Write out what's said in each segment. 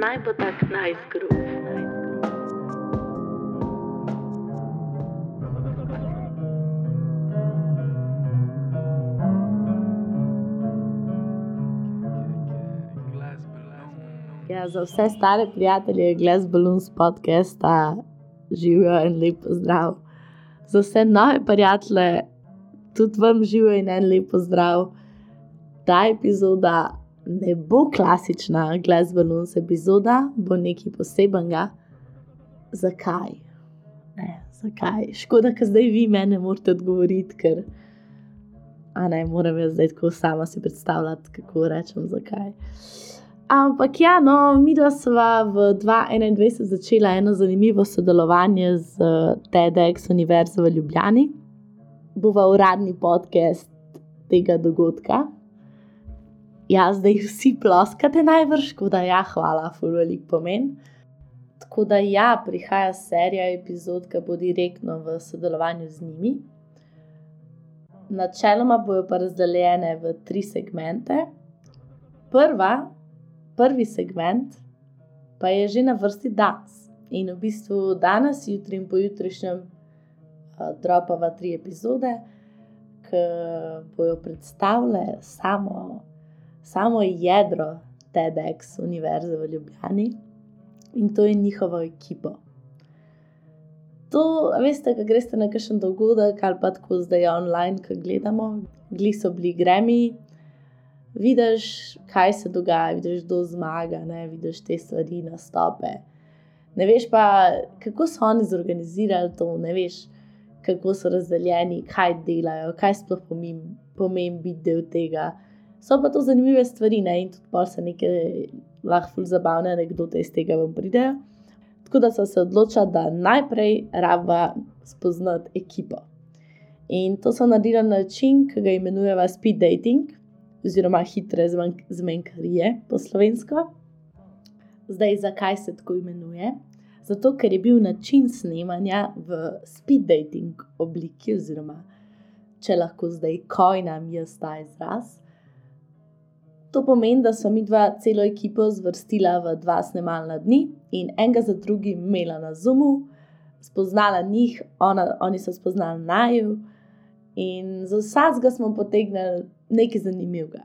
naj bo tak najzgrub. Ja, za vse stare prijatelje, Glass Balloons podcasta, živijo in lep pozdrav. Za vse nove prijatelje, tudi vam živijo en lep pozdrav. Ta epizoda ne bo klasična Balloons epizoda, bo nekaj posebenega. Zakaj? Ne, zakaj? Škoda, da zdaj vi meni morate odgovoriti, ker ne moram jaz zdaj tako sama si predstavljati, kako rečem zakaj. Ampak ja, no, mi dva sva v 2021 začela eno zanimivo sodelovanje z TEDx Univerzo v Ljubljani. Bova uradni podcast tega dogodka. Ja, zdaj vsi ploskate najbrž, tako da ja, hvala, ful velik pomen. Tako da ja, prihaja serija epizod, ki bo direktno v sodelovanju z njimi. Načeloma bojo pa razdeljene v tri segmente. Prva, prvi segment pa je že na vrsti danes. In v bistvu danes, jutri in pojutrišnjem, uh, dropava tri epizode, ki bojo predstavljale samo, samo jedro TEDx Univerze v Ljubljani in to je njihovo ekipo. To, veste, ko greste na kakšen dogodek ali pa tako zdaj online, ki gledamo, gli so bili gremi, vidiš, kaj se dogaja, vidiš, kdo zmaga, ne? vidiš te stvari, nastope. Ne veš pa, kako so oni zorganizirali to, ne veš, kako so razdeljeni, kaj delajo, kaj sploh pomeni biti del tega. So pa to zanimive stvari, ne? in tudi pa se nekaj lahko zabavne anekdote iz tega vam pridejo. Tako da so se odločili, da najprej raba spoznati ekipo. In to so naredili na način, ki ga imenujemo speed dating, oziroma hitre zmenkarije po slovensko. Zdaj, zakaj se tako imenuje? Zato, ker je bil način snemanja v speed dating obliki, oziroma če lahko zdaj kojnam jaz ta izraz. To pomeni, da smo mi dva celo ekipo zvrstila v dva snemalna dni in enega za drugim imela na Zoomu, spoznala njih, ona, oni so spoznali naju, in za vsakega smo potegnili nekaj zanimivega.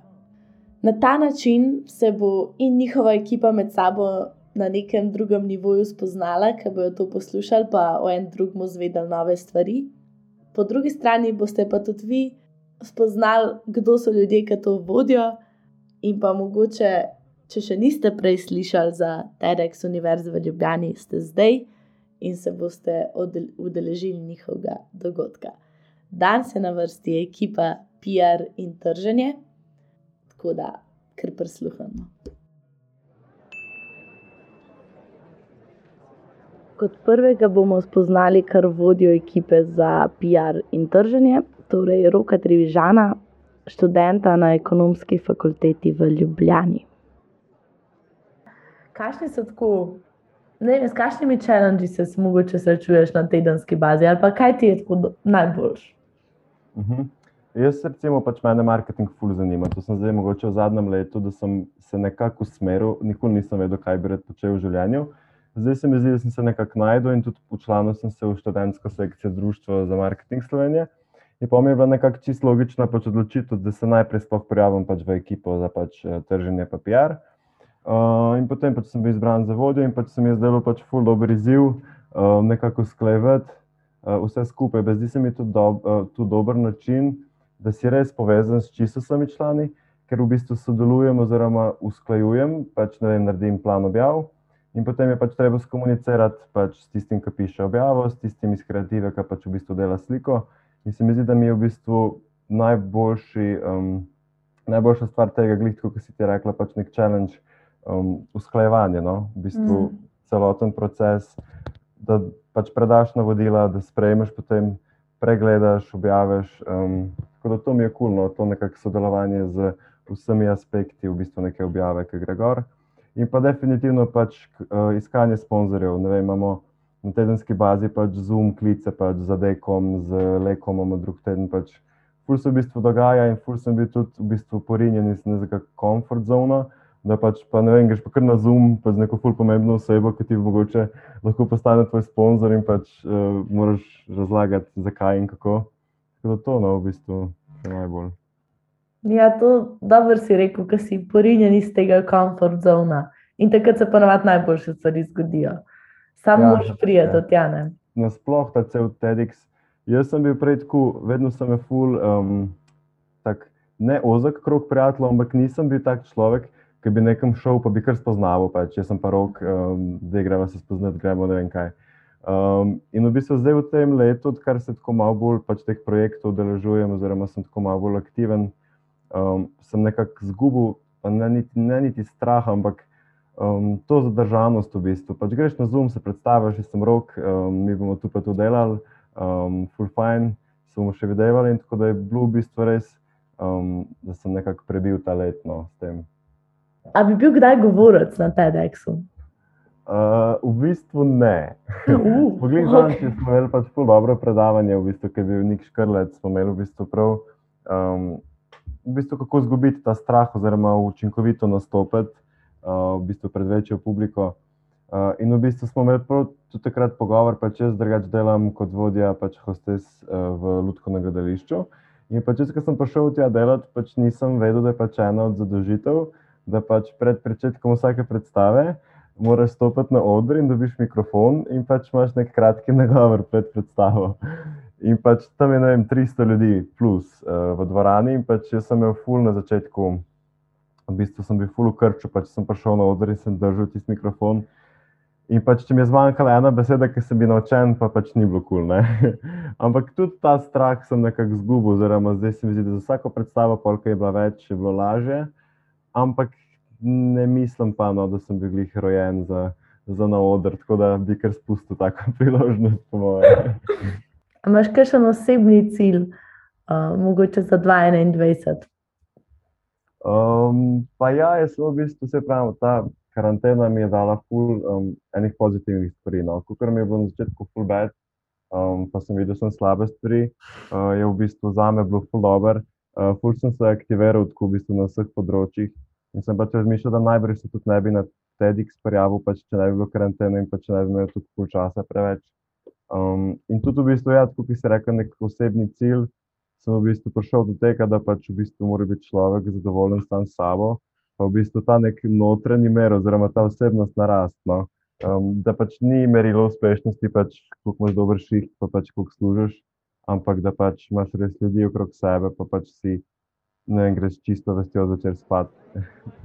Na ta način se bo in njihova ekipa med sabo na nekem drugem nivoju spoznala, ker bodo to poslušali, pa o en drugem zvedeli nove stvari. Po drugi strani boste pa tudi vi spoznali, kdo so ljudje, ki to vodijo. In pa mogoče, če še niste prej slišali za TEDx Univerze v Ljubljani, ste zdaj in se boste udeležili njihovega dogodka. Danes je na vrsti ekipa PR in trženje, tako da kar prisluhnemo. Kot prvega bomo spoznali, kar vodijo ekipe za PR in trženje, torej Roka Trivižana, študenta na ekonomski fakulteti v Ljubljani. Kakšni so tako, ne vem, s kakšnimi challenge se mogoče srečuješ na tedenski bazi, ali pa kaj ti je tako najboljš? Uh -huh. Jaz, recimo, pač mene marketing ful zanima. To sem zdaj mogoče v zadnjem letu, da sem se nekako usmeril, nikoli nisem vedel, kaj bi rad počel v življenju. Zdaj se mi zdi, da sem se nekako najdel in tudi učlanil sem se v študentsko sekcijo Društva za marketing Slovenije. In pa mi je bila nekako čisto logična pač odločitev, da se najprej sploh prijavim pač v ekipo za pač trženje papir. Uh, in potem pač sem bil izbran za vodjo in pač se mi je zdelo pač ful dober izziv, uh, nekako sklejevati uh, vse skupaj. Zdi se mi tudi do, uh, tu dober način, da si res povezan s čisto vsemi člani, ker v bistvu sodelujem oziroma usklajujem, pač ne vem, naredim plan objav. In potem je pač treba skomunicirati pač s tistim, ki piše objavo, s tistim iz kreative, ki pač v bistvu dela sliko. In se mi zdi, da mi je v bistvu najboljši, um, najboljša stvar tega, glitko, ki si ti rekla, pač nek challenge, um, usklajevanje, no? v bistvu mm. celoten proces, da pač predaš navodila, da sprejmeš potem pregledaš, objaviš. Um, tako da to mi je kulno, cool, to nekakšno sodelovanje z vsemi aspekti, v bistvu neke objave, ki gre gor. In pa definitivno pač uh, iskanje sponzorjev. Vem, imamo na tedenski bazi pač Zoom klice pač za Dekom, z Lekom, imamo drug teden. Pač ful se v bistvu dogaja in ful sem bil tudi v bistvu porinjen iz nekega komfort zona, da pač pa ne vem, greš pa kar na Zoom, pa z neko ful pomembno osebo, ki ti mogoče lahko postane tvoj sponzor in pač uh, moraš razlagati, zakaj in kako. Tako da to, no, v bistvu, je najbolj. Ja, to dobro si rekel, ker si porinjen iz tega komfort zona. In takrat se ponovadi najboljše stvari zgodijo. Sam ja, moraš prijeti od Jana. Nasploh ta cel TEDx. Jaz sem bil prej tako, vedno sem imel ful, um, tak ne ozek krok prijateljev, ampak nisem bil tak človek, ki bi nekam šel, pa bi kar spoznal, pa če sem pa rok, um, da gremo se spoznati, gremo ne vem kaj. Um, in v bistvu zdaj v tem letu, odkar se tako malo bolj pač teh projektov udeležujem, oziroma sem tako malo bolj aktiven, um, sem nekako zgubil, pa ne niti, ne niti strah, ampak um, to zadržanost v bistvu. Pač greš na Zoom, se predstaviš, da sem rok, um, mi bomo tu pa to delali, um, full fine, se bomo še videvali in tako da je bilo v bistvu res, um, da sem nekako prebil ta letno s tem. A bi bil kdaj govorec na TEDxu? Uh, v bistvu ne. Uh, Poglej, okay. če smo imeli pač zelo dobro predavanje, v bistvu, ki je bil nek škrlec, smo imeli v bistvu prav, um, v bistvu, kako izgubiti ta strah, oziroma učinkovito nastopiti uh, v bistvu pred večjo publiko. Uh, in v bistvu smo imeli prav tudi takrat pogovor, pa če jaz drugače delam kot vodja pač hostes uh, v Ludko na gledališču. In pač jaz, ko sem prišel tja delati, pač nisem vedel, da je pač ena od zadolžitev da pač pred začetkom vsake predstave moraš stopiti na oder in dobiš mikrofon, in pač imaš nek kratki nagovor pred predstavo. In pač tam je vem, 300 ljudi plus uh, v dvorani, in pač jaz sem imel ful na začetku, v bistvu sem bil ful v krču, pač sem prišel na oder in sem držal tisti mikrofon. In pač, če mi je zmanjkala ena beseda, ki sem bil naučen, pa pač ni bilo kul. Cool, Ampak tudi ta strah sem nekako zgubil, oziroma zdaj se mi zdi, da za vsako predstavo, koliko je bilo več, je bilo lažje ampak ne mislim pa, no, da sem bil jih rojen za, za na oder, tako da bi kar spustil tako priložnost. Imáš kakšen osebni cilj, uh, mogoče za 2021? Um, pa ja, jaz v bistvu vse pravim, ta karantena mi je dala ful um, enih pozitivnih stvari. No. Kukor mi je bilo na začetku ful bed, um, pa sem videl, sem slabe stvari, uh, je v bistvu za me bilo ful dober. Uh, ful sem se aktiviral tako v bistvu na vseh področjih. In sem pač razmišljal, da najbrž se tudi ne bi na TEDx prijavil, pač, če ne bi bilo karantene in če ne bi imel tukaj pol časa preveč. Um, in tudi v bistvu, ja, kot si rekel, nek osebni cilj, sem v bistvu prišel do tega, da pač v bistvu mora biti človek zadovoljen sam s sabo, pa v bistvu ta nek notranji mer, oziroma ta osebnost narastno. Um, da pač ni merilo uspešnosti, pač koliko imaš dober ših, pa pač koliko služiš, ampak da pač imaš res ljudi okrog sebe, pa pač si ne vem, greš čisto vestjo začeti spati.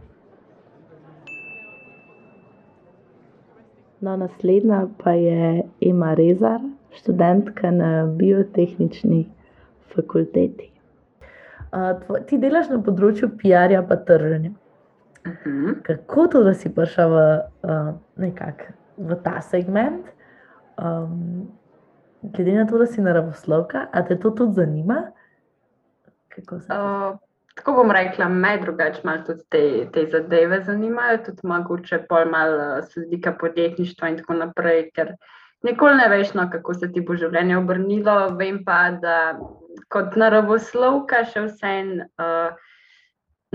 No, naslednja pa je Ema Rezar, študentka na biotehnični fakulteti. Uh, ti delaš na področju PR-ja in trženja. Uh mhm. -huh. Kako to, da si prišel v, uh, v ta segment? Um, glede na to, da si naravoslovka, ali te to tudi zanima? Uh, tako bom rekla, me drugače malo tudi te, te zadeve zanimajo, tudi mogoče pol malo slika podjetništva in tako naprej, ker nikoli ne veš, no, kako se ti bo življenje obrnilo. Vem pa, da kot naravoslovka še vsem uh,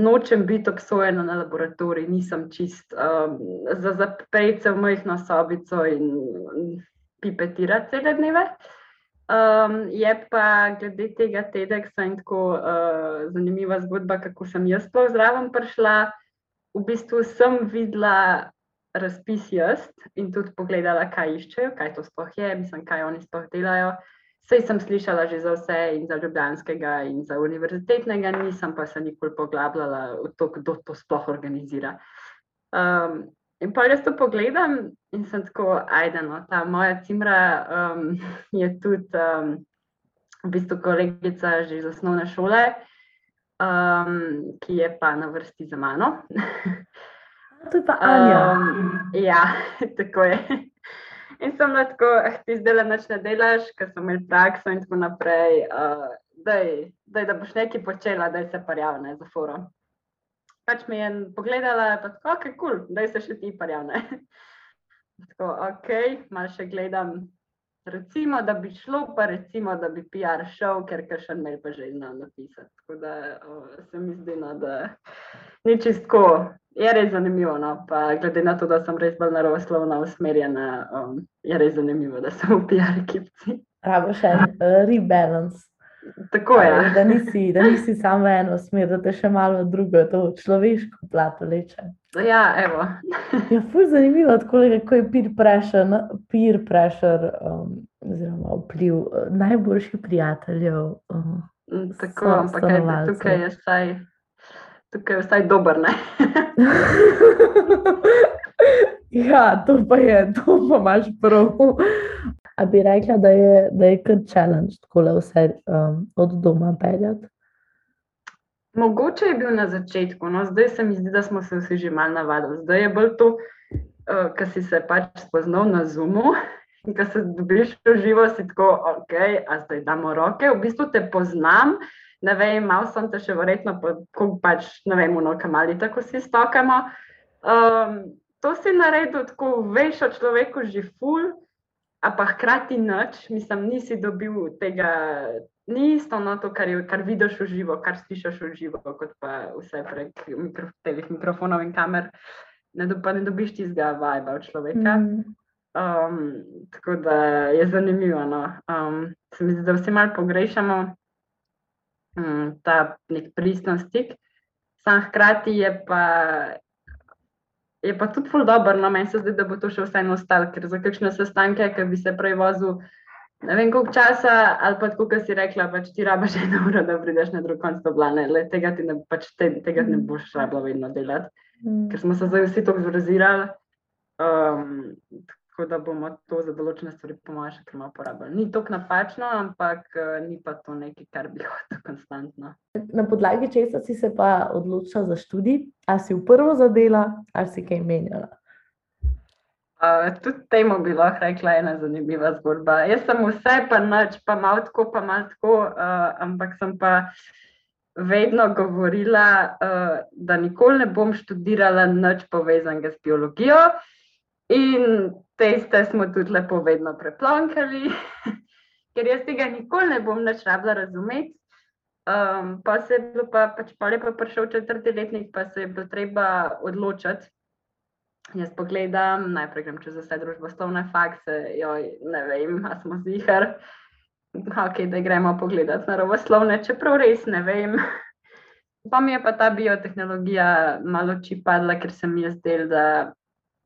nočem biti obsojena na laboratorij, nisem čist um, za zapreti se v majhno sobico in pipetirati cele dneve. Uh, Um, je pa glede tega TEDxa in tako uh, zanimiva zgodba, kako sem jaz sploh zraven prišla. V bistvu sem videla razpis jaz in tudi pogledala, kaj iščejo, kaj to sploh je, mislim, kaj oni sploh delajo. Sej sem slišala že za vse in za ljubljanskega in za univerzitetnega, nisem pa se nikoli poglabljala v to, kdo to sploh organizira. Um, In pa jaz to pogledam in sem tako, ajde, no, ta moja cimra um, je tudi um, v bistvu kolegica že iz osnovne šole, um, ki je pa na vrsti za mano. To je pa Anja. Um, ja, tako je. In sem tako, ah, ti zdaj le noč ne delaš, ker sem imel prakso in tako naprej. Uh, daj, daj, da boš nekaj počela, da se parjavne za forum pač mi je pogledala, da je tako, kul, da se še ti parjane. tako, ok, malo še gledam. Recimo, da bi šlo, pa recimo, da bi PR šel, ker še ne pa že znal napisati. Tako da o, se mi zdi, no, da ni čisto je res zanimivo. No? Pa, glede na to, da sem res bolj naravoslovno usmerjena, um, je res zanimivo, da sem v PR-ekipci. Rabo še en uh, rebalance. Tako je. Da nisi, da nisi samo v eno smer, da te še malo drugo, to človeško plato leče. Ja, evo. ja, fuz zanimivo, kako je peer pressure, peer pressure um, oziroma vpliv uh, najboljših prijateljev. Um, Tako, ampak kaj, tukaj je vsaj, tukaj vsaj dober. ja, to pa je, to pa imaš prav. A bi rekla, da je, da je kar challenge, tako da vse um, od doma peljati? Mogoče je bil na začetku, no zdaj se mi zdi, da smo se vsi že malo navadili. Zdaj je bolj to, uh, kar si se pač spoznal na Zoomu. In ko se dobiš v živo, si tako, ok, a zdaj damo roke, v bistvu te poznam. Ne vem, malo sem te še verjetno, ko pač ne vem, no, kamali tako si stokamo. Um, to si naredil, tako veš o človeku že ful a pa hkrati noč, mislim, nisi dobil tega, ni isto no, to, kar, je, kar vidiš v živo, kar slišiš v živo, kot pa vse prek mikro, mikrofonov in kamer. Ne, do, ne dobiš tistega vibe od človeka. Mm. Um, tako da je zanimivo. No. Um, se mi zdi, da vsi malo pogrešamo um, ta nek pristnost stik, sam hkrati je pa je pa tudi ful dobro, no meni se zdi, da bo to še vseeno ostalo, ker za kakšne sestanke, ki bi se prej vozil, ne vem koliko časa, ali pa tako, kot si rekla, pač ti rabaš eno uro, da prideš na drug konc doblane, le tega ti ne, pač te, tega ne boš rabila vedno delati, mm. ker smo se zdaj vsi tako zvrzirali. Um, tako da bomo to za določene stvari, po mojem, še kar malo porabili. Ni to napačno, ampak uh, ni pa to nekaj, kar bi hotel konstantno. Na podlagi česa si se pa odločila za študij, ali si v prvo zadela, ali si kaj menjala? Uh, tudi temu bi lahko rekla ena zanimiva zgodba. Jaz sem vse, pa noč, pa malo tako, pa malo tako, uh, ampak sem pa vedno govorila, uh, da nikoli ne bom študirala nič povezanega s biologijo. In teste smo tudi lepo vedno preplonkali, ker jaz tega nikoli ne bom več rabila razumeti. Um, pa se je bilo pa, pač pa lepo prišel četrti letnik, pa se je bilo treba odločiti. Jaz pogledam, najprej grem čez vse družboslovne fakse, joj, ne vem, a smo zihar, okay, da gremo pogledati naravoslovne, čeprav res ne vem. Pa mi je pa ta biotehnologija malo čipadla, ker se mi je zdelo, da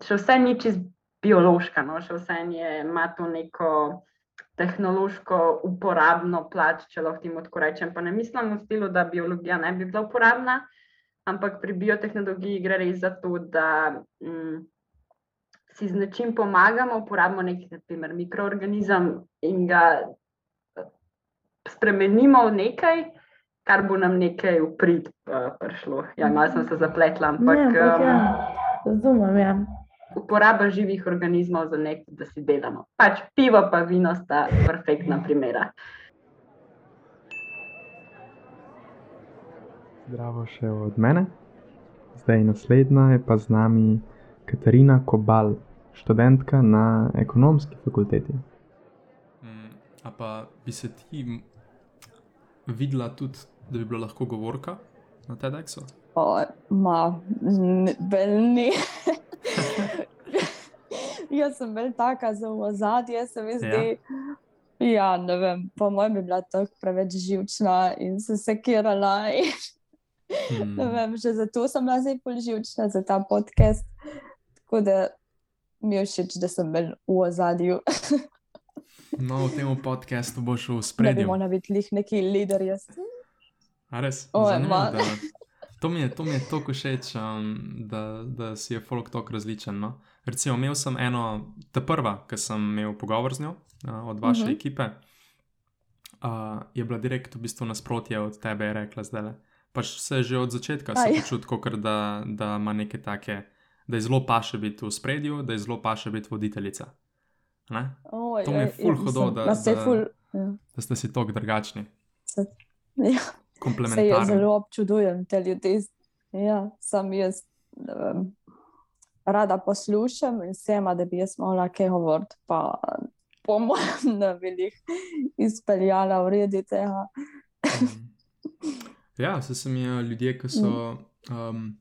še vse ni čist biološka, no? še vse je, ima to neko tehnološko uporabno plat, če lahko temu tako rečem. Pa ne mislim v stilu, da biologija ne bi bila uporabna, ampak pri biotehnologiji gre res za to, da mm, si z nečim pomagamo, uporabimo neki naprimer, mikroorganizem in ga eh, spremenimo v nekaj. Kar bo nam nekaj uprit uh, prišlo. Ja, malo sem se zapletla, ampak. Ne, ampak ja. Razumem, ja uporaba živih organizmov za nekaj, da si delamo. Pač pivo, pa vino sta perfektna primera. Zdravo še od mene. Zdaj naslednja je pa z nami Katarina Kobal, študentka na ekonomski fakulteti. Mm, a pa bi se ti videla tudi, da bi bila lahko govorka na TEDxu? O, ma, ne. jaz sem bil taka za ozadje, se mi zdi. Ja. ja, ne vem, po mojem bi bila tako preveč živčna in se sekirala. Hmm. Ne vem, že zato sem bila zdaj bolj živčna za ta podcast. Tako da mi je všeč, da sem bil v ozadju. no, v tem podkastu boš v spredju. Ne bomo navitli neki lider. A res? Zanimivo, To mi je, to mi je tako všeč, um, da, da si je folk tako različen. No? Recimo, imel sem eno, ta prva, ki sem imel pogovor z njo, uh, od vaše uh mhm. -huh. ekipe, uh, je bila direkt v bistvu nasprotje od tebe, je rekla zdaj. Pač se že od začetka počuti, da, da ima neke take, da je zelo paše biti v spredju, da je zelo paše biti voditeljica. Oj, to mi je ful hodo, da, da, da, ja. da ste si tako drugačni. Ja Se zelo občudujem te ljudi. Ja, sam jaz um, rada poslušam in sem, da bi jaz mogla kaj govoriti, pa po mojem, da bi jih izpeljala v redi tega. Mhm. ja, se sem jaz ljudje, ki so. Um,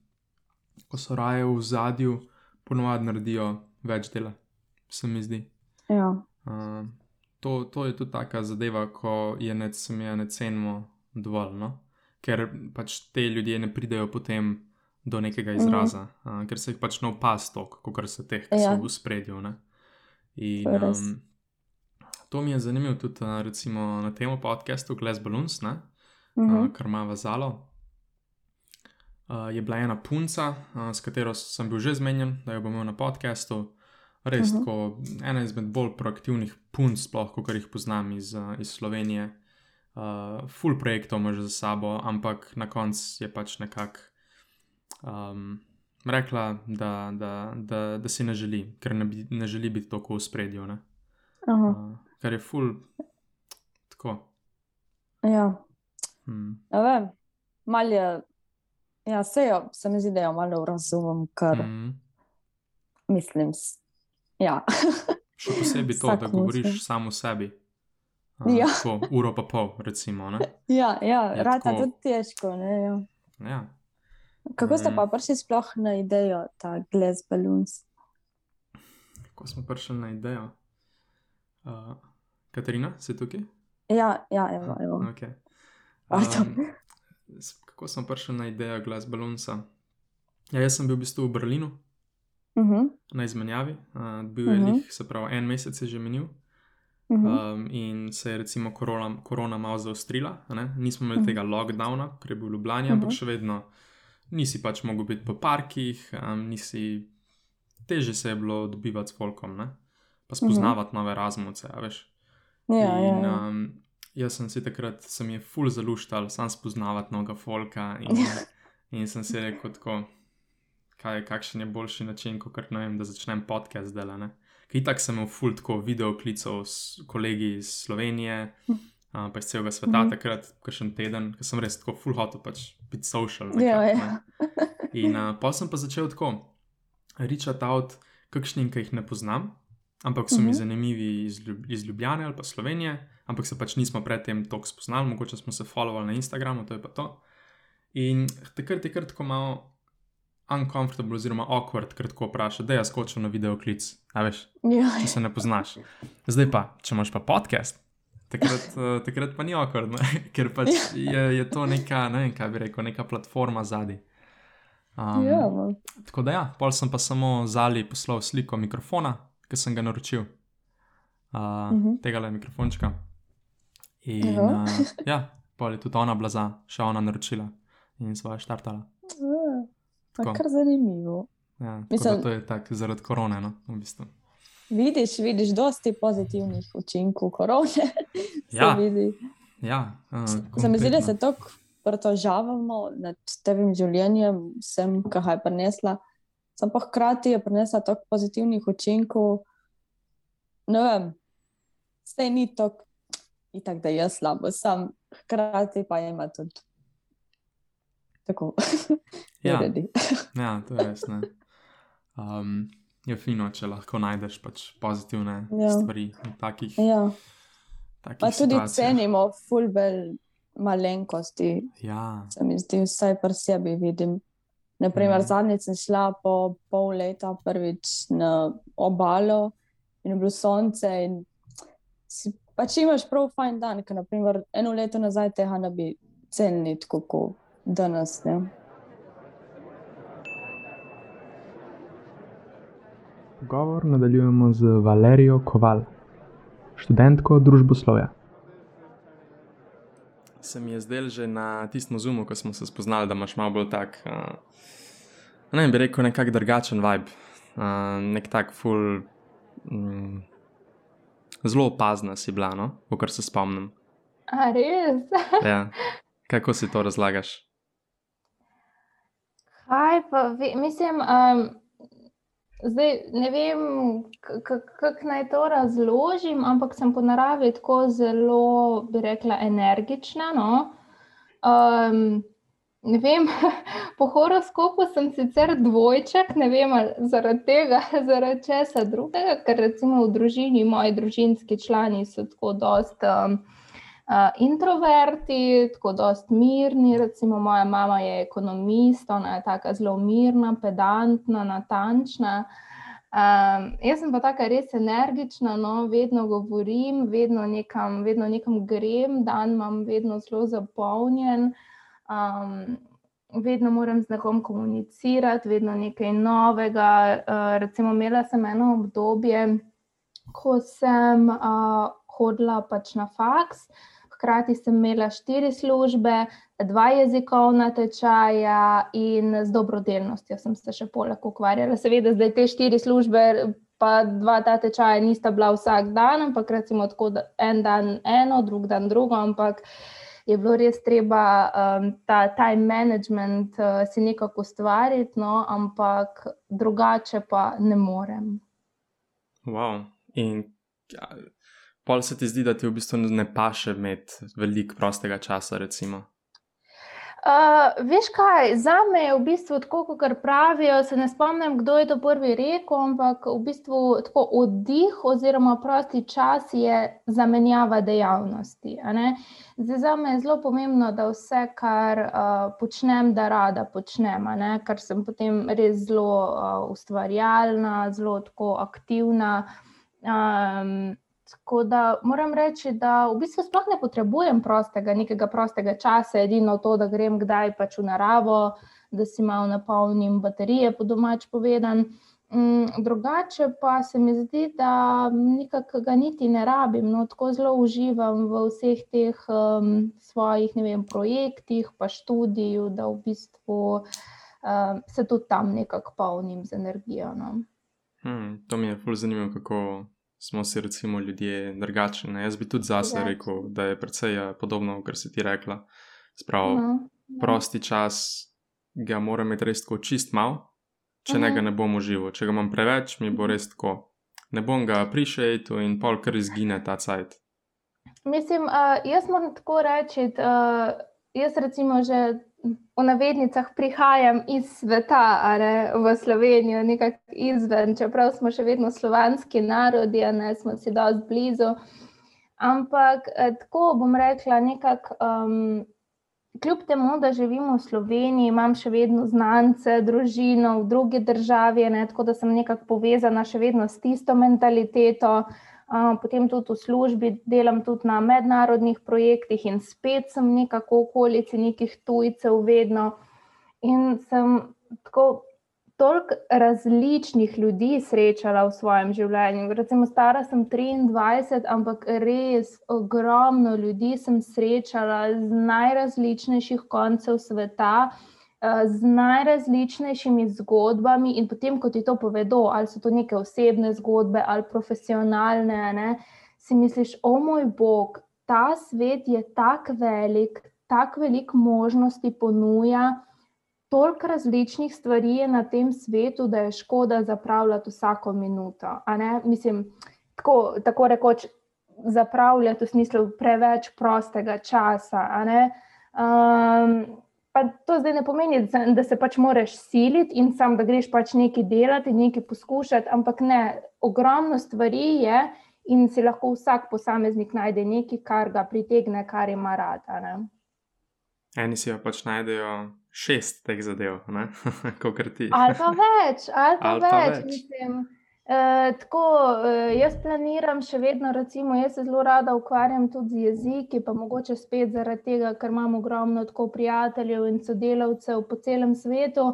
ko so raje v zadju, ponovadi naredijo več dela, se mi zdi. Ja. Uh, to, to je tudi taka zadeva, ko je ne, se mi je ne cenimo dovolj, no? ker pač te ljudje ne pridejo potem do nekega Mhm. izraza, mm -hmm. uh, ker se jih pač ne opaz toliko, kot se teh, ki ja. So v spredju. Ne? In, um, to mi je zanimivo tudi uh, recimo, na tem podkastu Glass Balloons, ne? Mhm. uh, kar ima vazalo. Uh, je bila ena punca, uh, s katero sem bil že zmenjen, da jo bom imel na podkastu. Res, Mhm. tako ena izmed bolj proaktivnih punc, sploh, kot jih poznam iz, uh, iz Slovenije. Uh, full projektov ima že za sabo, ampak na koncu je pač nekako um, rekla, da, da, da, da si ne želi, ker ne, bi, ne želi biti tako v spredju. Uh, kar je full tako. ja. Hmm. Ne vem, malo je, ja, se, jo, se mi zdi, da jo malo razumem, ker mm. Mm. mislim, ja. Še posebej to, Vsak da govoriš samo sebi. Uh, Ja. Tako uro pa pol, recimo. Ne? ja, ja, Je rata tako- tudi težko. Ne, ja. Ja. Kako ste Mhm. pa prišli sploh na idejo, ta Glass Balloons? Ko smo prišli na idejo. Uh, Katarina, si tukaj? Ja, ja, evo, evo. Okay. S- kako smo prišli na idejo Glass Balloonsa? Ja, jaz sem bil v bistvu v Berlinu Uh -huh, na izmenjavi, uh, bil je Mhm. lih, se pravi, en mesec je že minil. Uh -huh. Um, in se je recimo korona, korona malo zaostrila, ne? nismo imeli Mhm. tega lockdowna, ker je bil v Ljubljani, ampak Mhm. še vedno nisi pač mogel biti po parkih, um, nisi teže se je bilo dobivati s folkom, ne? pa spoznavati nove razmovce, a veš. Mhm. Ja, ja, in, ja. um, jaz sem si takrat, se mi je ful zaluštal, sam spoznavati novega folka in, in sem si rekel tako. Kaj, kakšen je boljši način, kot ne vem, da začnem podcast delati. Kaj tako sem imel ful tako video klicov s kolegi iz Slovenije, uh, pa iz celega sveta, Mhm. takrat, kakšen teden, ker sem res tako ful hotel pač biti social. Ja, nekako, ja. ne. In uh, pa sem pa začel tako, reachati out, kakšnim, ki jih ne poznam, ampak so mi Mhm. zanimivi iz, Ljub iz Ljubljane ali pa Slovenije, ampak se pač nismo predtem toliko spoznali, mogoče smo se followali na Instagramu, to je pa to. In takrat je kar tako malo uncomfortable, oziroma awkward, ker tako vpraša, da jaz skočim na video klic, a veš, ja, če se ne poznaš. Zdaj pa, če imaš pa podcast. Takrat, uh, takrat pa ni okord, ker pač je, je to neka, ne vem, kaj bi rekel, neka platforma zadaj. Um, ja, no. Tako da ja, pol sem pa samo zali poslal sliko mikrofona, ki sem ga naročil, uh, uh. -huh. tega le mikrofončka. In Ja. uh, ja, pol je tudi ona blaza, še ona naročila in svoje štartala. Ja, Tako, kar zanimivo. ja, Mislim- da to je tako zaradi korone, no, v bistvu. Vidiš, vidiš, dosti pozitivnih učinkov korone. se Ja. vidi. Ja, uh, Se mi zdi, da se tako pritožavamo nad tevim življenjem, vsem, kar je prinesla. Sam pa hkrati je prinesla toliko pozitivnih učinkov. Ne vem, vse ni tako, itak, da je slabo, sam hkrati pa ima tudi tako. Ja. naredi. Ja, to je res. ne. Um, je fino, če lahko najdeš pač pozitivne ja. Ja. stvari v takih, ja. takih Pa tudi situacijah. cenimo fulbel malenkosti, Ja, se mi zdi, vsaj pri sebi vidim. Naprimer, Mhm. zadnjič sem šla po pol leta prvič na obalo in je bilo sonce. in Si, pač imaš prav fajn dan, ker naprimer, eno leto nazaj tega ne bi cenili tako kot danes. Ne? Pogovor nadaljujemo z Valerijo Koval, študentko družboslovja. se mi je zdel že na tistem zumu, ko smo se spoznali, da imaš malo bolj tak, uh, ne vem, bi rekel, nekako drugačen vibe, uh, nek tak full. Um, Zelo opazna si bila, no, kar se spomnim. A res? Ja. Kako si to razlagaš? Kaj pa, ve, mislim, um, zdaj ne vem, kako naj to razložim, ampak sem po naravi tako zelo, bi rekla, energična. No? Um, ne vem, po horoskopu sem sicer dvojček, ne vem, zaradi tega, zaradi česa drugega, ker recimo v družini, moji družinski člani so tako dost. Um, uh, introverti, tako dost mirni. Recimo, moja mama je ekonomist, ona je tako zelo mirna, pedantna, natančna. Um, jaz sem pa tako res energična, no, vedno govorim, vedno nekam, vedno nekam grem, dan imam vedno zelo zapolnjen. Um, vedno moram z nekom komunicirati, vedno nekaj novega. Uh, recimo, imela sem eno obdobje, ko sem uh, hodila pač na faks. Hkrati sem imela štiri službe, dva jezikovna tečaja in z dobrodelnostjo sem se še poleg ukvarjala. Seveda, zdaj te štiri službe, pa dva ta tečaja nista bila vsak dan, ampak recimo tako, da en dan eno, drug dan drugo, ampak je bilo res treba um, ta time management uh, si nekako ustvariti, no, ampak drugače pa ne morem. Wow. In ja, pol se ti zdi, da ti v bistvu ne paše imeti veliko prostega časa, recimo. Uh, veš kaj, za me je v bistvu tako, kot pravijo. Se ne spomnim, kdo je to prvi rekel, ampak v bistvu tako oddih oziroma prosti čas je zamenjava dejavnosti. Zdaj, za me je zelo pomembno, da vse, kar uh, počnem, da rada počnem, ker sem potem res zelo uh, ustvarjalna, zelo aktivna. Um, Tako da moram reči, da v bistvu sploh ne potrebujem prostega, nekega prostega časa, edino to, da grem kdaj pač v naravo, da si malo napolnim baterije, po domač povedan. Mm, drugače pa se mi zdi, da nekako ga niti ne rabim, no, tako zelo uživam v vseh teh um, svojih vem, projektih, pa študiju, da v bistvu um, se tudi tam nekako polnim z energijo. No. Hmm, to mi je zelo zanimivo, kako smo si recimo ljudje drugačni. Jaz bi tudi zase rekel, da je precej ja, podobno, kar si ti rekla. Sprav, uh -huh. prosti čas ga moram imeti res tako čist mal, če uh -huh. ne ga ne bom užival. Če ga imam preveč, mi bo res tako. Ne bom ga prišel in pol kar izgine ta cajt. Mislim, uh, jaz moram tako reči, uh, jaz recimo že v navednicah prihajam iz sveta, ne, v Slovenijo, nekako izven, čeprav smo še vedno slovanski narodi, ne smo si dosti blizu. Ampak eh, tako bom rekla, nekako. Um, Kljub temu, da živim v Sloveniji, imam še vedno znance, družino v drugi državi, ne, tako da sem nekako povezana še vedno s tisto mentaliteto, uh, potem tudi v službi delam tudi na mednarodnih projektih in spet sem nekako v okolici nekih tujcev, vedno. In sem tako toliko različnih ljudi srečala v svojem življenju. Recimo, stara sem 23, ampak res ogromno ljudi sem srečala z najrazličnejših koncev sveta. Eh, z najrazličnejšimi zgodbami, in potem, ko ti to povedo, ali so to neke osebne zgodbe ali profesionalne, ne, si misliš, o moj bog, ta svet je tako velik, tako velik možnosti ponuja, toliko različnih stvari je na tem svetu, da je škoda zapravljati vsako minuto. Mislim, tako, tako rekoč, zapravljati v smislu preveč prostega časa. Um, Pa to zdaj ne pomeni, da se pač moraš siliti in sam, da greš pač nekaj delati, nekaj poskušati, ampak ne, ogromno stvari je in si lahko vsak posameznik najde nekaj, kar ga pritegne, kar ima rada. Ne? Eni si jo pač najdejo šest teh zadev, kot ti. Ali pa več, ali pa, ali pa več. več. Mislim, Eh, tako, uh, jaz planiram še vedno, recimo, jaz se zelo rada ukvarjam tudi z jeziki, pa mogoče spet zaradi tega, ker imam ogromno tako prijateljev in sodelavcev po celem svetu.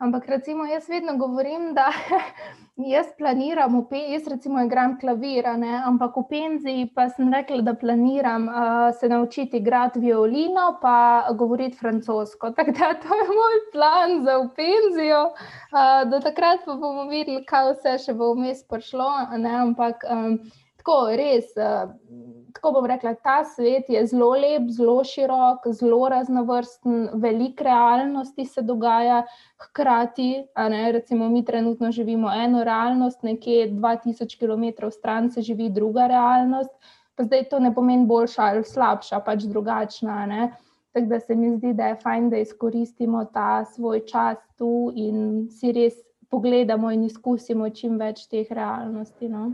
Ampak recimo jaz vedno govorim, da jaz planiram, jaz recimo igram klavir, ampak v penziji pa sem rekla, da planiram uh, se naučiti igrati violino, pa govoriti francosko. Tako da to je moj plan za v penzijo. Uh, do takrat pa bomo videli, kaj vse še bo vmes prišlo. Ne? Ampak um, tako res. Uh, tako bom rekla, ta svet je zelo lep, zelo širok, zelo raznovrsten, veliko realnosti se dogaja hkrati. Ne, recimo, mi trenutno živimo eno realnost, nekje 2000 km stran se živi druga realnost. Pa zdaj to ne pomeni boljša ali slabša, pač drugačna. Ne. Tako da se mi zdi, da je fajn, da izkoristimo ta svoj čas tu in si res pogledamo in izkusimo čim več teh realnosti. No.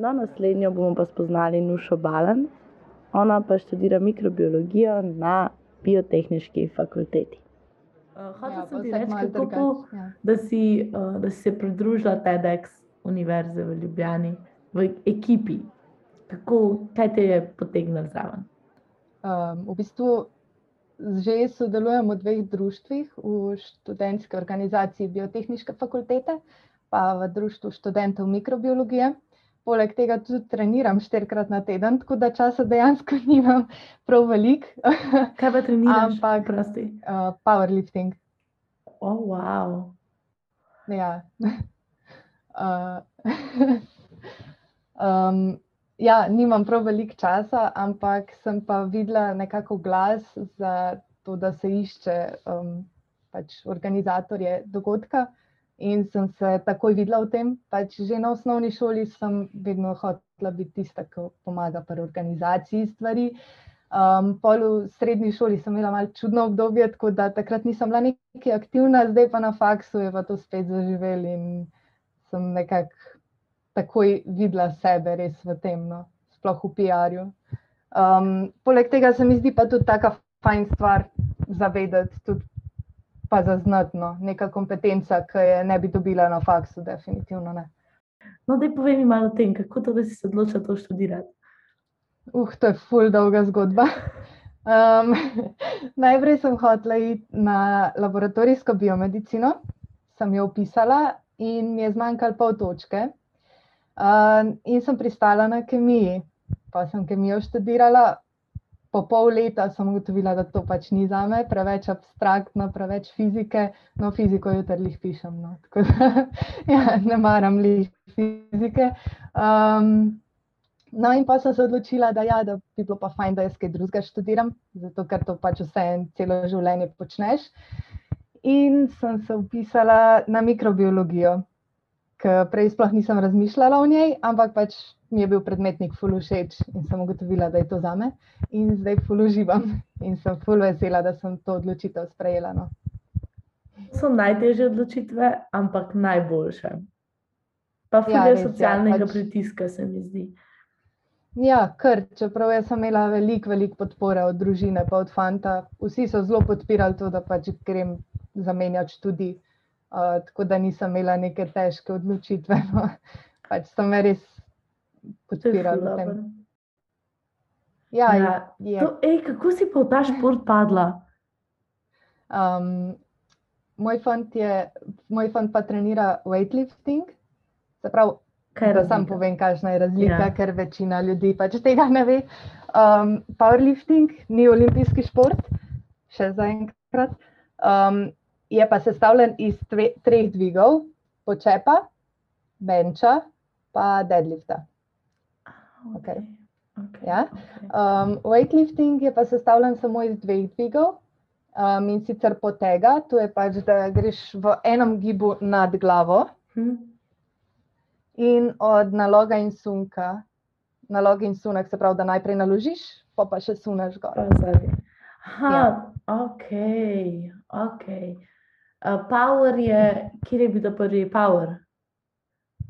No, naslednjo bomo pa spoznali Nušo Balen. Ona pa študira mikrobiologijo na biotehnički fakulteti. Uh, Hočem ja, ti reči, kako, ja. da, si, uh, da si se pridružila TEDx Univerze v Ljubljani v ekipi. Kako, kaj te je potegnilo zraven? Um, v bistvu že sodelujem v dveh društvih, v študentski organizaciji Biotehnične fakultete, pa v društvu študentov mikrobiologije. Poleg tega tudi treniram štirikrat na teden, tako da časa dejansko nimam prav velik. Kaj pa treniraš? Ampak, prosti. Uh, powerlifting. Oh, wow. Ja. Uh, um, ja, nimam prav velik časa, ampak sem pa videla nekako glas za to, da se išče um, pač organizatorje dogodka. In sem se takoj videla v tem. Pač že na osnovni šoli sem vedno hotela biti tista, ki pomaga pri organizaciji stvari. Um, pol v srednji šoli sem imela malo čudno obdobje, tako da takrat nisem bila nekaj aktivna, zdaj pa na faksu je pa to spet zaživel in sem nekako takoj videla sebe res v tem, no, sploh v PR-ju. Um, poleg tega se mi zdi pa tudi taka fajn stvar zavedati, tudi pa zaznatno, neka kompetenca, ki je ne bi dobila na faksu, definitivno ne. No, da povej mi malo o tem, kako to, da si se odločila to študirati. Uh, to je ful dolga zgodba. Um, najprej sem hotela iti na laboratorijsko biomedicino, sem jo opisala in mi je zmanjkalo pol točke. Um, in sem pristala na kemiji, pa sem kemijo študirala, po pol leta sem ugotovila, da to pač ni za me, preveč abstraktno, preveč fizike, no fiziko jutri jih pišem. No. Da, ja, ne maram li fizike. Um, no, in pa sem se odločila, da, ja, da bi bilo pa fajn, da jaz kaj drugega študiram, zato ker to pač vse en celo življenje počneš. In sem se upisala na mikrobiologijo, ker prej sploh nisem razmišljala o njej, ampak pač mi je bil predmetnik fulu všeč in sem ugotovila, da je to za me. In zdaj fulu živam in sem fulu vesela, da sem to odločitev sprejela. No. So najtežje odločitve, ampak najboljše. Pa fulu ja, socialnega pač... pritiska se mi zdi. Ja, ker čeprav sem imela veliko, veliko podpore od družine, pa od fanta, vsi so zelo podpirali to, da pač grem zamenjati študij. Uh, tako da nisem imela neke težke odločitve. No. Pač sem res podpirali v tem. Ja, ja. Je. To, ej, kako si pa v ta šport padla? Um, moj, fant je, moj fant pa trenira weightlifting. Se pravi, da sam povem, kakšna je razlika, ja. ker večina ljudi pač tega ne ve. Um, powerlifting ni olimpijski šport, še zaenkrat. Um, je pa sestavljen iz tre, treh dvigov, počepa, benča, pa deadlifta. Okay. Okay. Ja. Um, weightlifting je pa sestavljen samo iz dveh dvigov um, in sicer potega, to je pač, da greš v enem gibu nad glavo hmm. in od naloga in sunka. Nalog in sunek se pravi, da najprej naložiš, pa pa še suneš gor. Ha, ja. ok, ok. Uh, power je, kje je bil prvi power?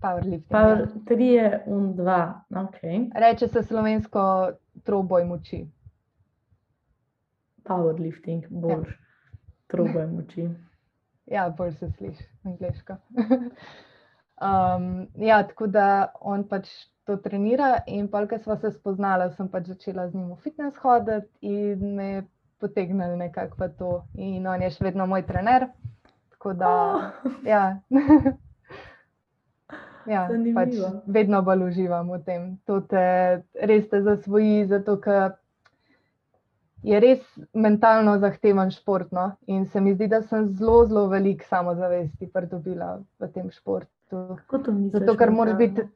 Powerlifting. Power, ja. Tri je un dva. Okay. Reče se slovensko troboj moči. Powerlifting, bolj ja. troboj moči. ja, bolj se sliši angliško. um, ja, tako da on pač to trenira in pa, ker smo se spoznali, sem pač začela z njim v fitness hoditi in me potegnili nekako v to. In on je še vedno moj trener. Tako da, oh. ja. Ja, pač vedno bolj uživam v tem. To te res te zasvoji, zato ker je res mentalno zahteven šport. No? In se mi zdi, da sem zelo, zelo velik samozavesti pridobila v tem športu. Zato, ker moraš biti.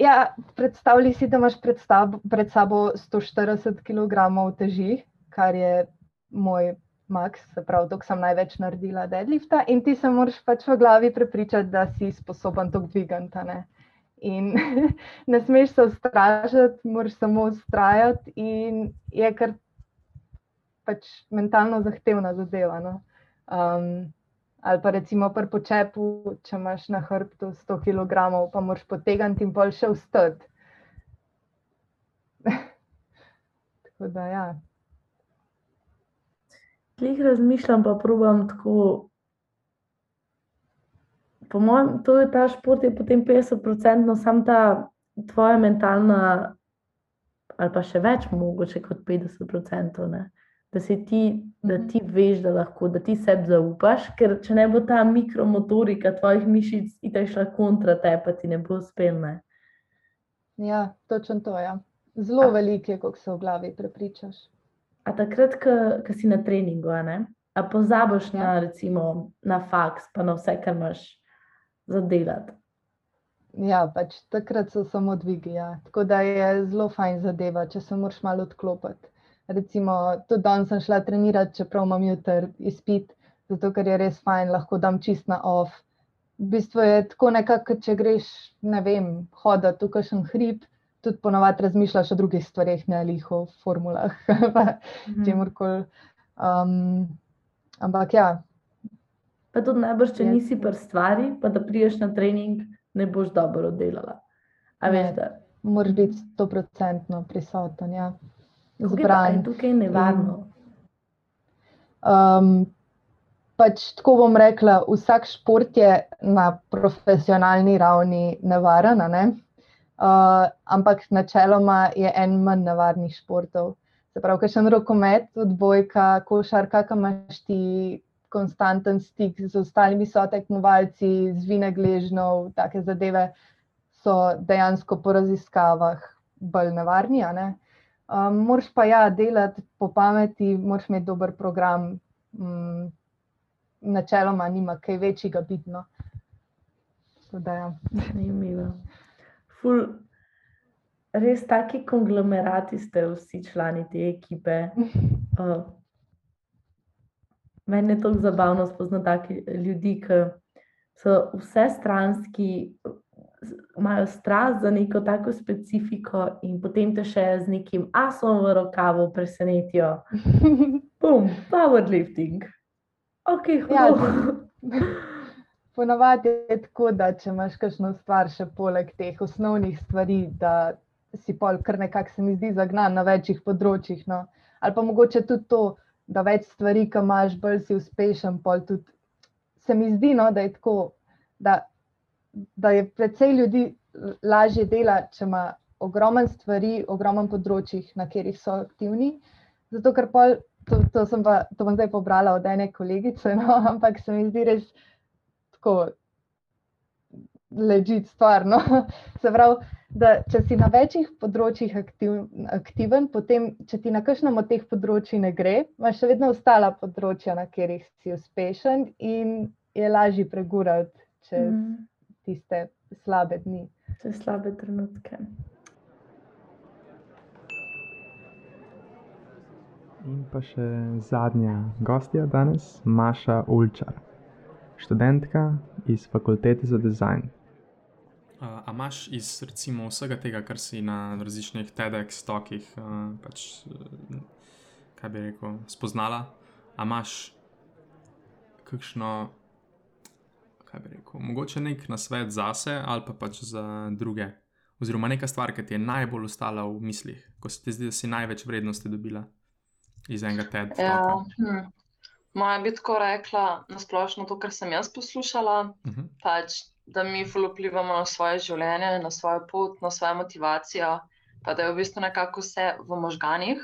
Ja, predstavljaj si, da imaš pred, stav, pred sabo 140 kg teži, kar je moj max, se pravi, dok sem največ naredila deadlifta, in ti se moraš pač v glavi prepričati, da si sposoben to dvigati. Ne? In ne smeš se ustražiti, moraš samo ustrajati, in je kar pač mentalno zahtevna zadeva. No? Um, Ali pa recimo pri počepu, če imaš na hrbtu 100 kg, pa moraš potegniti in pol še vstati. tako da, ja. Klih razmišljam, pa probujem tako. Po mojem, to je ta šport, je potem 50-odstotno, samo ta tvoja mentalna, ali pa še več, mogoče kot 50-odstotno da, ti, da mhm. ti veš, da lahko, da ti sebi zaupaš, ker če ne bo ta mikromotorika tvojih mišic ta šla kontra te, pa ti ne bo uspel. Ja, točno to je. Ja. Zelo veliko je, kako se v glavi prepričaš. A takrat, ko si na treningu, a, a pozabiš ja. na, recimo, na faks, pa na vse, kar imaš za delati. Ja, pač takrat so samo dvigi. Ja. Tako da je zelo fajn zadeva, če se moraš malo odklopiti recimo, tudi danes sem šla trenirati, čeprav imam jutri izpit, zato ker je res fajn, lahko dam čist na off. V bistvu je tako nekako, če greš, ne vem, hoditi v kakšen hrib, tudi ponovadi razmišljaš o drugih stvareh, ne ali o formulah, mhm. čemorkoli. Um, ampak ja. Pa tudi najbrž, če nisi pri stvari, pa da priješ na trening, ne boš dobro oddelala. Moraš biti stoprocentno prisoten. Ja zbran. Je tukaj nevarno. Um, pač tako bom rekla, vsak šport je na profesionalni ravni nevaren, ne? Uh, ampak načeloma je en manj nevarnih športov. Se pravi, kaj še en rokomet, odbojka, košarka, kam imaš ti konstanten stik z ostalimi sotekmovalci, zvine gležnov, take zadeve so dejansko po raziskavah bolj nevarni. Uh, Um, moraš pa ja, delati po pameti, moraš imeti dober program. Um, načeloma nima kaj večjega bitno. Ja. Zanimivo. Ful, res taki konglomerati ste vsi člani te ekipe. Uh, meni je to zabavno spoznati ljudi, ki so vse stranski, imajo strast za neko tako specifiko, in potem te še z nekim asom v rokavu presenetijo. Bum, powerlifting. Ok, hvala. Ja, Ponavadi je tako, da če imaš kakšno stvar še poleg teh osnovnih stvari, da si pol kar nekako se mi zdi zagnan na večjih področjih. No. Ali pa mogoče tudi to, da več stvari, ki imaš, bolj si uspešen. Tudi, se mi zdi, no, da je tako, da da je precej ljudi lažje dela, če ima ogromno stvari, ogromno področjih, na katerih so aktivni. Zato, ker pol, to, to, pa, to bom zdaj pobrala od ene kolegice, no, ampak se mi zdi res tako ležit stvar. No. Se pravi, da če si na večjih področjih aktiv, aktiven, potem, če ti na kakšnem od teh področji ne gre, imaš še vedno ostala področja, na katerih si uspešen in je lažje pregurati čez. Mm tiste slabe dni. Te slabe trenutke. In pa še zadnja gostja danes, Maša Ulčar, študentka iz fakultete za dizajn. Uh, a imaš iz recimo, vsega tega, kar si na različnih TEDx stokih, uh, pač, uh, kaj bi rekel, spoznala, a imaš kakšno kaj bi rekel, mogoče nek nasvet za sebe ali pa pač za druge. Oziroma, neka stvar, ki ti je najbolj ostala v mislih, ko se ti zdi, da si največ vrednosti dobila iz enega tedna. Ja, hm. Moja bi tako rekla, na splošno to, kar sem jaz poslušala, uh mhm. -huh. pač, da mi vplivamo na svoje življenje, na svojo pot, na svojo motivacijo, pa da je v bistvu nekako vse v možganjih,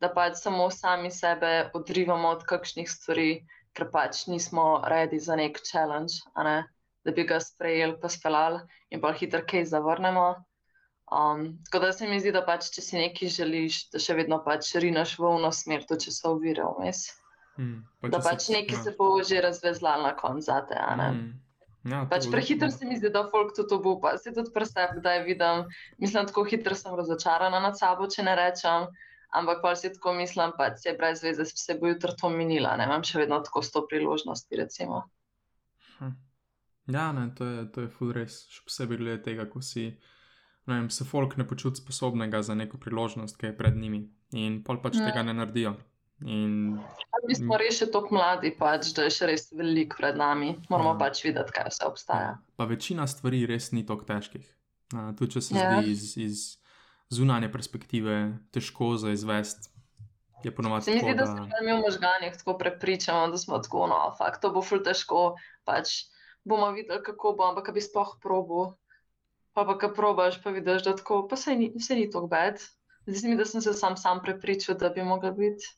da pač samo sami sebe odrivamo od kakšnih stvari, ker pač nismo redi za nek challenge, ne? da bi ga sprejeli, pa speljali in pa hitro kaj zavrnemo. Um, tako da se mi zdi, da pač, če si nekaj želiš, da še vedno pač rinaš v eno smer, tudi če so uvire vmes. Hmm, pa da pač se, nekaj ja. se bo že razvezlal na koncu za te. Hmm. Ja, pač prehitro se mi zdi, da folk tudi obupa. Se tudi preseb, da je vidim, mislim, tako hitro sem razočarana nad sabo, če ne rečem. Ampak pa si tako mislim, da se je brez veze, se bo jutro to minila. Ne imam še vedno tako sto priložnosti. Hm. Ja, ne, to je, to je full res. Še posebej glede tega, ko si, vem, se folk ne počuti sposobnega za neko priložnost, ki je pred njimi in pol pač ja. tega ne naredijo. In... Mi smo res še tako mladi, pač, da je še res veliko pred nami. Moramo ja. pač videti, kaj vse obstaja. Ja. Pa večina stvari res ni tako težkih. Tudi če se ja. zdi iz, iz zunanje perspektive težko za izvest. Je ponovadi tako. Zdi se, da smo mi v možganjih tako prepričani, da smo tako, no, fakt, to bo ful težko. Pač bomo videli, kako bo, ampak bi spoh probo. Pa pa, ko probaš, pa vidiš, da tako, pa se ni, ni tako bed. Zdi se mi, da sem se sam, sam prepričal, da bi mogel biti.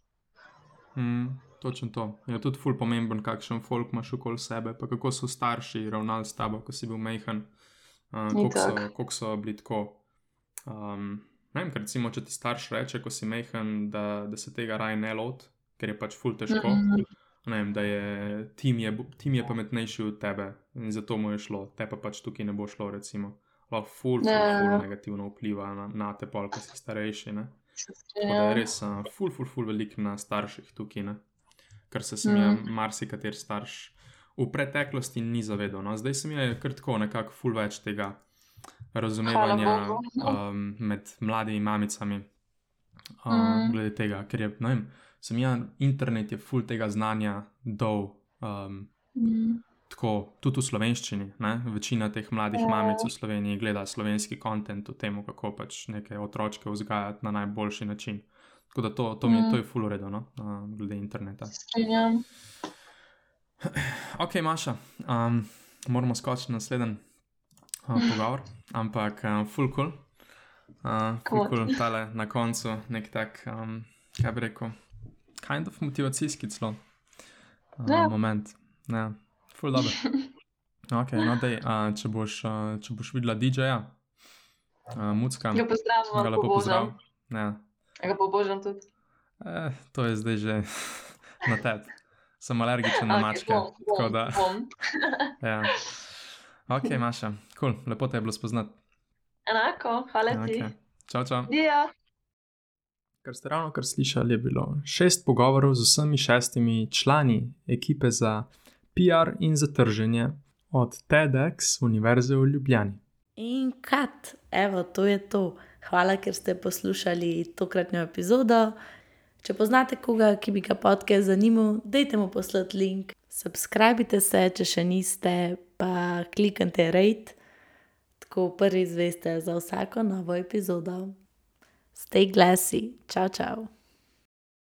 Mm, točno to. Je tudi ful pomemben, kakšen folk imaš okoli sebe, pa kako so starši ravnali s tabo, ko si bil mehen, uh, koliko so, so bili tako. Um, Ne vem, recimo, če ti starš reče, ko si mehen, da, da se tega raje ne loti, ker je pač ful težko. Mm -hmm. vem, da je tim, je tim je pametnejši od tebe in zato mu je šlo, te pa pač tukaj ne bo šlo. Recimo. Lahko ful, ful, yeah. ful negativno vpliva na, na te pol, ki si starejši. Ne? Tako da je res uh, ful, ful, ful velik na starših tukaj, ne? kar se sem mm. jim marsikater starš v preteklosti ni zavedal. No? Zdaj sem jim kar tako nekako ful več tega razumevanja um, med mladimi mamicami. Um, mm. Glede tega, ker je, no vem, sem jaz, internet je full tega znanja dol. Um, mm. Tako tudi v slovenščini. Ne? Večina teh mladih yeah. Ja. mamic v Sloveniji gleda slovenski kontent o tem, kako pač neke otroke vzgajati na najboljši način. Tako da to, to, mi, mm. to je full uredo, no? uh, glede interneta. Strenjam. Ok, Maša, um, moramo skočiti na naslednji uh, pogovor, ampak uh, full cool. Uh, cool, tale na koncu nek tak, um, kaj bi rekel, kind of motivacijski celo uh, ja. moment. Ja, full dobro. Ok, no dej, uh, če, boš, uh, če boš videla DJ-ja, uh, Mucka, ga pozdravljam. Ga lepo pozdravljam. Ja. Ga pobožam tudi. Eh, to je zdaj že na tebi. Sem alergičen na okay, mačke. Bom, bom, da, ja. Ok, Maša, cool. lepo te je bilo spoznati. Enako, hvala ti. Okay. Čau, čau. Ja. Kar ste ravno kar slišali, je bilo šest pogovorov z vsemi šestimi člani ekipe za PR in za trženje od TEDx Univerze v Ljubljani. In kat, evo, to je to. Hvala, ker ste poslušali tokratno epizodo. Če poznate koga, ki bi ga podcast zanimal, dajte mu poslati link. Subskrbite se, če še niste, pa kliknite rate, tako prvi zveste za vsako novo epizodo. Stay glassy, čau, čau.